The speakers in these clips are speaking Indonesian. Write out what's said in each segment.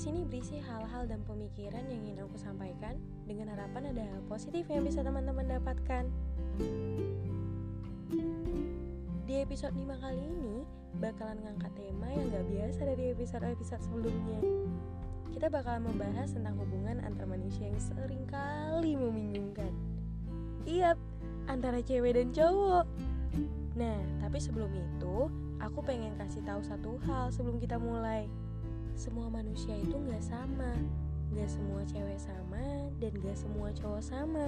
Podcast ini berisi hal-hal dan pemikiran yang ingin aku sampaikan dengan harapan ada hal positif yang bisa teman-teman dapatkan. Di episode 5 kali ini, bakalan ngangkat tema yang gak biasa dari episode-episode sebelumnya. Kita bakalan membahas tentang hubungan antar manusia yang sering kali membingungkan. Iya, antara cewek dan cowok. Nah, tapi sebelum itu, aku pengen kasih tahu satu hal sebelum kita mulai semua manusia itu nggak sama. Nggak semua cewek sama dan nggak semua cowok sama.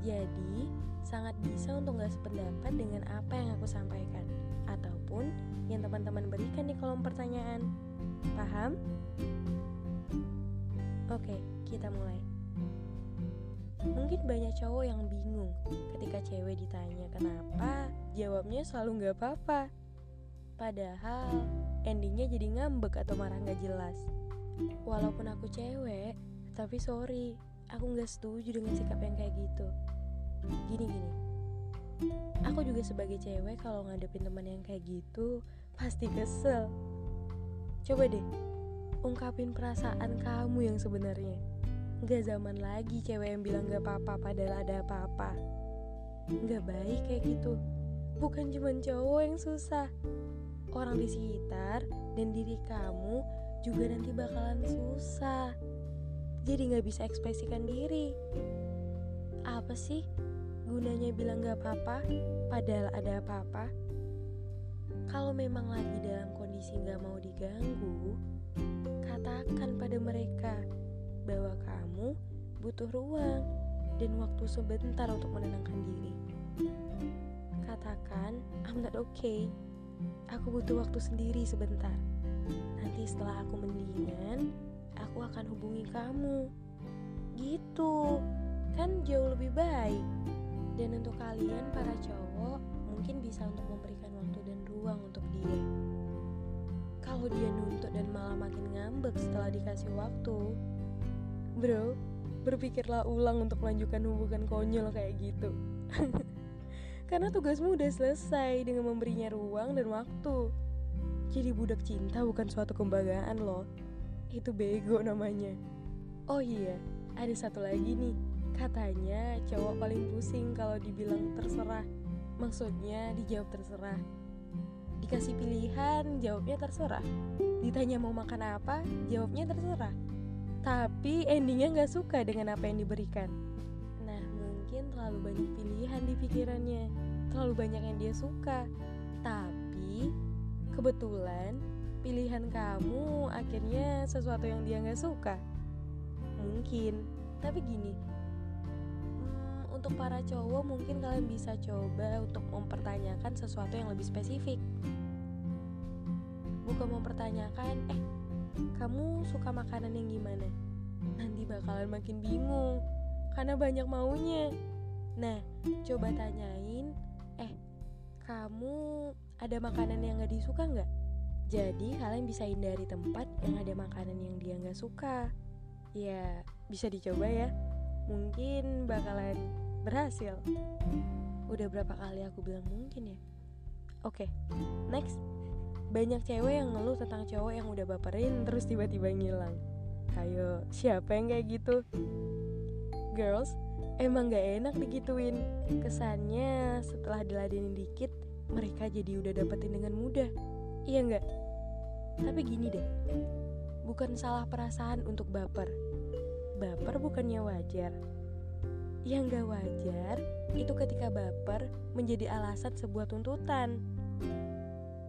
Jadi sangat bisa untuk nggak sependapat dengan apa yang aku sampaikan. Ataupun yang teman-teman berikan di kolom pertanyaan. Paham? Oke kita mulai. Mungkin banyak cowok yang bingung ketika cewek ditanya kenapa, jawabnya selalu nggak apa-apa. Padahal endingnya jadi ngambek atau marah gak jelas. Walaupun aku cewek, tapi sorry, aku gak setuju dengan sikap yang kayak gitu. Gini-gini, aku juga sebagai cewek kalau ngadepin teman yang kayak gitu, pasti kesel. Coba deh, ungkapin perasaan kamu yang sebenarnya. Gak zaman lagi cewek yang bilang gak apa-apa padahal ada apa-apa. Gak baik kayak gitu. Bukan cuma cowok yang susah, orang di sekitar dan diri kamu juga nanti bakalan susah. Jadi gak bisa ekspresikan diri. Apa sih gunanya bilang gak apa-apa padahal ada apa-apa? Kalau memang lagi dalam kondisi gak mau diganggu, katakan pada mereka bahwa kamu butuh ruang dan waktu sebentar untuk menenangkan diri. Katakan, I'm not okay Aku butuh waktu sendiri sebentar. Nanti setelah aku mendingan, aku akan hubungi kamu. Gitu, kan jauh lebih baik. Dan untuk kalian para cowok, mungkin bisa untuk memberikan waktu dan ruang untuk dia. Kalau dia nuntut dan malah makin ngambek setelah dikasih waktu, bro, berpikirlah ulang untuk melanjutkan hubungan konyol kayak gitu. Karena tugasmu udah selesai dengan memberinya ruang dan waktu. Jadi budak cinta bukan suatu kebanggaan loh. Itu bego namanya. Oh iya, ada satu lagi nih. Katanya cowok paling pusing kalau dibilang terserah. Maksudnya dijawab terserah. Dikasih pilihan, jawabnya terserah. Ditanya mau makan apa, jawabnya terserah. Tapi endingnya nggak suka dengan apa yang diberikan mungkin terlalu banyak pilihan di pikirannya, terlalu banyak yang dia suka. Tapi kebetulan pilihan kamu akhirnya sesuatu yang dia nggak suka. Mungkin, tapi gini, hmm, untuk para cowok mungkin kalian bisa coba untuk mempertanyakan sesuatu yang lebih spesifik. Bukan mempertanyakan, eh, kamu suka makanan yang gimana? Nanti bakalan makin bingung karena banyak maunya. Nah, coba tanyain, eh, kamu ada makanan yang gak disuka nggak? Jadi kalian bisa hindari tempat yang ada makanan yang dia nggak suka. Ya, bisa dicoba ya. Mungkin bakalan berhasil. Udah berapa kali aku bilang mungkin ya? Oke, okay, next. Banyak cewek yang ngeluh tentang cowok yang udah baperin terus tiba-tiba ngilang. Ayo, siapa yang kayak gitu? girls emang gak enak digituin. Kesannya setelah diladenin dikit Mereka jadi udah dapetin dengan mudah. Iya gak? Tapi gini deh. Bukan salah perasaan untuk baper. Baper bukannya wajar. Yang gak wajar Itu ketika baper Menjadi alasan sebuah tuntutan.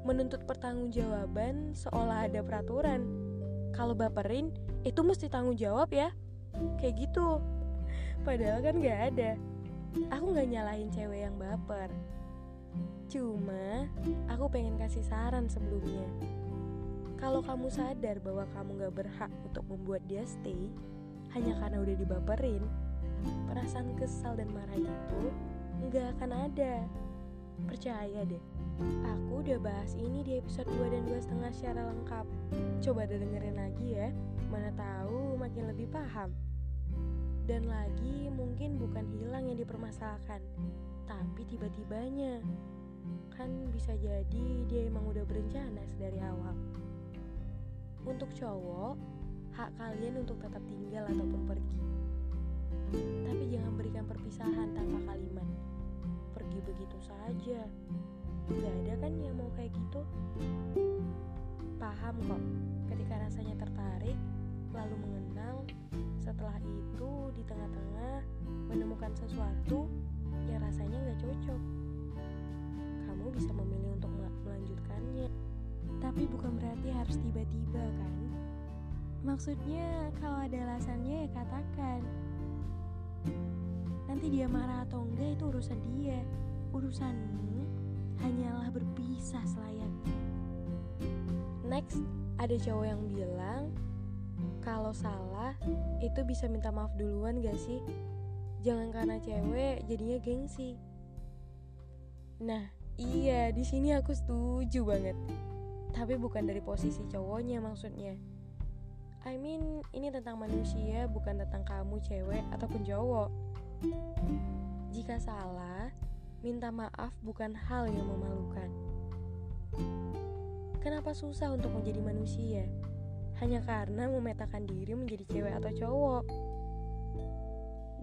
Menuntut pertanggungjawaban Seolah ada peraturan. Kalau baperin Itu mesti tanggung jawab ya. Kayak gitu Padahal kan gak ada. Aku gak nyalahin cewek yang baper. Cuma aku pengen kasih saran sebelumnya. Kalau kamu sadar bahwa kamu gak berhak untuk membuat dia stay Hanya karena udah dibaperin Perasaan kesal dan marah itu gak akan ada. Percaya deh Aku udah bahas ini di episode 2 dan 2 setengah secara lengkap. Coba dengerin lagi ya Mana tahu makin lebih paham dan lagi mungkin bukan hilang yang dipermasalahkan, tapi tiba-tibanya. Kan bisa jadi dia emang udah berencana dari awal. Untuk cowok, hak kalian untuk tetap tinggal ataupun pergi. Tapi jangan berikan perpisahan tanpa kalimat. Pergi begitu saja. Gak ada kan yang mau kayak gitu? Paham kok, ketika rasanya tertarik, lalu mengenal, setelah itu di tengah-tengah menemukan sesuatu yang rasanya gak cocok. Kamu bisa memilih untuk melanjutkannya. Tapi bukan berarti harus tiba-tiba kan? Maksudnya kalau ada alasannya ya katakan. Nanti dia marah atau enggak itu urusan dia. Urusanmu hanyalah berpisah selayaknya. Next, ada cowok yang bilang kalau salah itu bisa minta maaf duluan gak sih? Jangan karena cewek jadinya gengsi. Nah, iya di sini aku setuju banget. Tapi bukan dari posisi cowoknya maksudnya I mean, ini tentang manusia, bukan tentang kamu cewek ataupun cowok. Jika salah, minta maaf bukan hal yang memalukan. Kenapa susah untuk menjadi manusia? Hanya karena memetakan diri menjadi cewek atau cowok.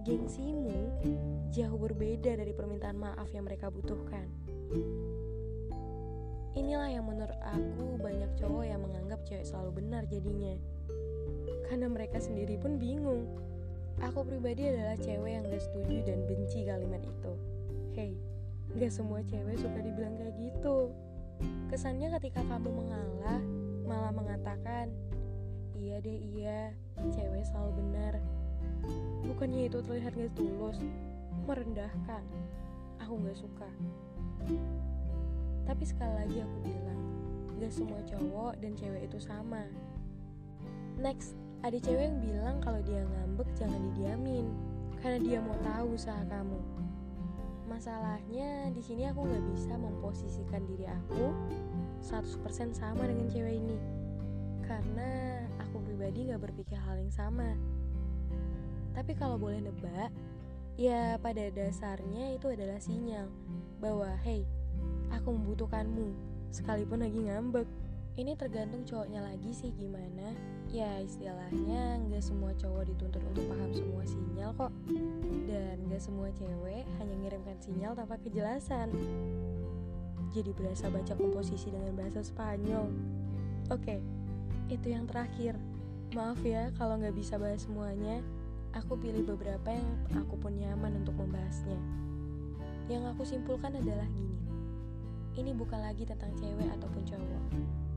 Gengsimu jauh berbeda dari permintaan maaf yang mereka butuhkan. Inilah yang menurut aku banyak cowok yang menganggap cewek selalu benar jadinya karena mereka sendiri pun bingung. Aku pribadi adalah cewek yang gak setuju dan benci kalimat itu. Hey, gak semua cewek suka dibilang kayak gitu. Kesannya ketika kamu mengalah, malah mengatakan, Iya deh iya, cewek selalu benar. Bukannya itu terlihat gak tulus, merendahkan. Aku gak suka. Tapi sekali lagi aku bilang, gak semua cowok dan cewek itu sama. Next, ada cewek yang bilang kalau dia ngambek jangan didiamin, karena dia mau tahu usaha kamu. Masalahnya di sini aku nggak bisa memposisikan diri aku 100% sama dengan cewek ini, karena aku pribadi nggak berpikir hal yang sama. Tapi kalau boleh nebak, ya pada dasarnya itu adalah sinyal bahwa hey, aku membutuhkanmu sekalipun lagi ngambek. Ini tergantung cowoknya lagi sih gimana Ya istilahnya nggak semua cowok dituntut untuk paham semua sinyal kok Dan nggak semua cewek hanya ngirimkan sinyal tanpa kejelasan Jadi berasa baca komposisi dengan bahasa Spanyol Oke, itu yang terakhir Maaf ya kalau nggak bisa bahas semuanya Aku pilih beberapa yang aku pun nyaman untuk membahasnya Yang aku simpulkan adalah gini Ini bukan lagi tentang cewek ataupun cowok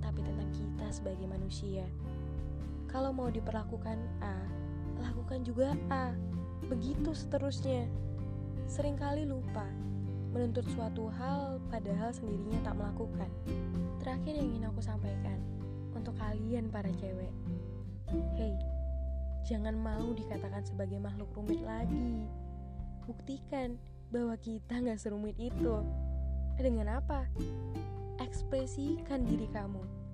Tapi tentang kita sebagai manusia kalau mau diperlakukan A, lakukan juga A. Begitu seterusnya. Seringkali lupa menuntut suatu hal padahal sendirinya tak melakukan. Terakhir yang ingin aku sampaikan untuk kalian para cewek. Hey, jangan mau dikatakan sebagai makhluk rumit lagi. Buktikan bahwa kita nggak serumit itu. Dengan apa? Ekspresikan diri kamu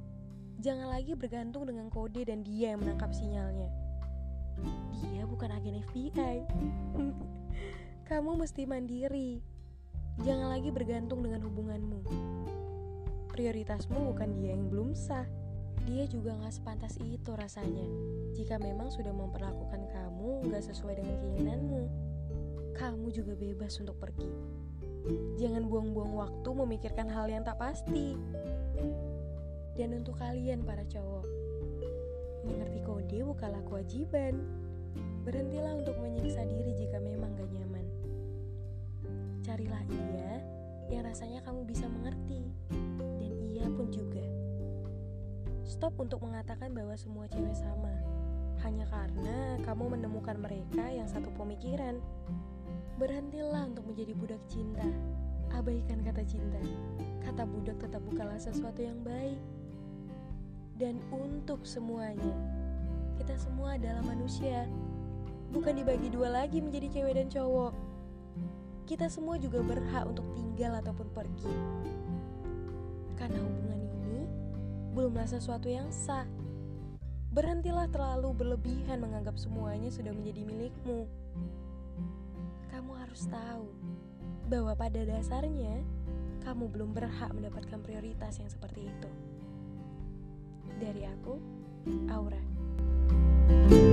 Jangan lagi bergantung dengan kode dan dia yang menangkap sinyalnya. Dia bukan agen FBI. Kamu mesti mandiri. Jangan lagi bergantung dengan hubunganmu. Prioritasmu bukan dia yang belum sah. Dia juga gak sepantas itu rasanya. Jika memang sudah memperlakukan kamu gak sesuai dengan keinginanmu, kamu juga bebas untuk pergi. Jangan buang-buang waktu memikirkan hal yang tak pasti. Dan untuk kalian para cowok, mengerti kode bukanlah kewajiban. Berhentilah untuk menyiksa diri jika memang gak nyaman. Carilah ia yang rasanya kamu bisa mengerti, dan ia pun juga. Stop untuk mengatakan bahwa semua cewek sama, hanya karena kamu menemukan mereka yang satu pemikiran. Berhentilah untuk menjadi budak cinta. Abaikan kata cinta. Kata budak tetap bukanlah sesuatu yang baik dan untuk semuanya. Kita semua adalah manusia, bukan dibagi dua lagi menjadi cewek dan cowok. Kita semua juga berhak untuk tinggal ataupun pergi. Karena hubungan belumlah sesuatu yang sah. Berhentilah terlalu berlebihan menganggap semuanya sudah menjadi milikmu. Kamu harus tahu bahwa pada dasarnya kamu belum berhak mendapatkan prioritas yang seperti itu. Dari aku, Aura. you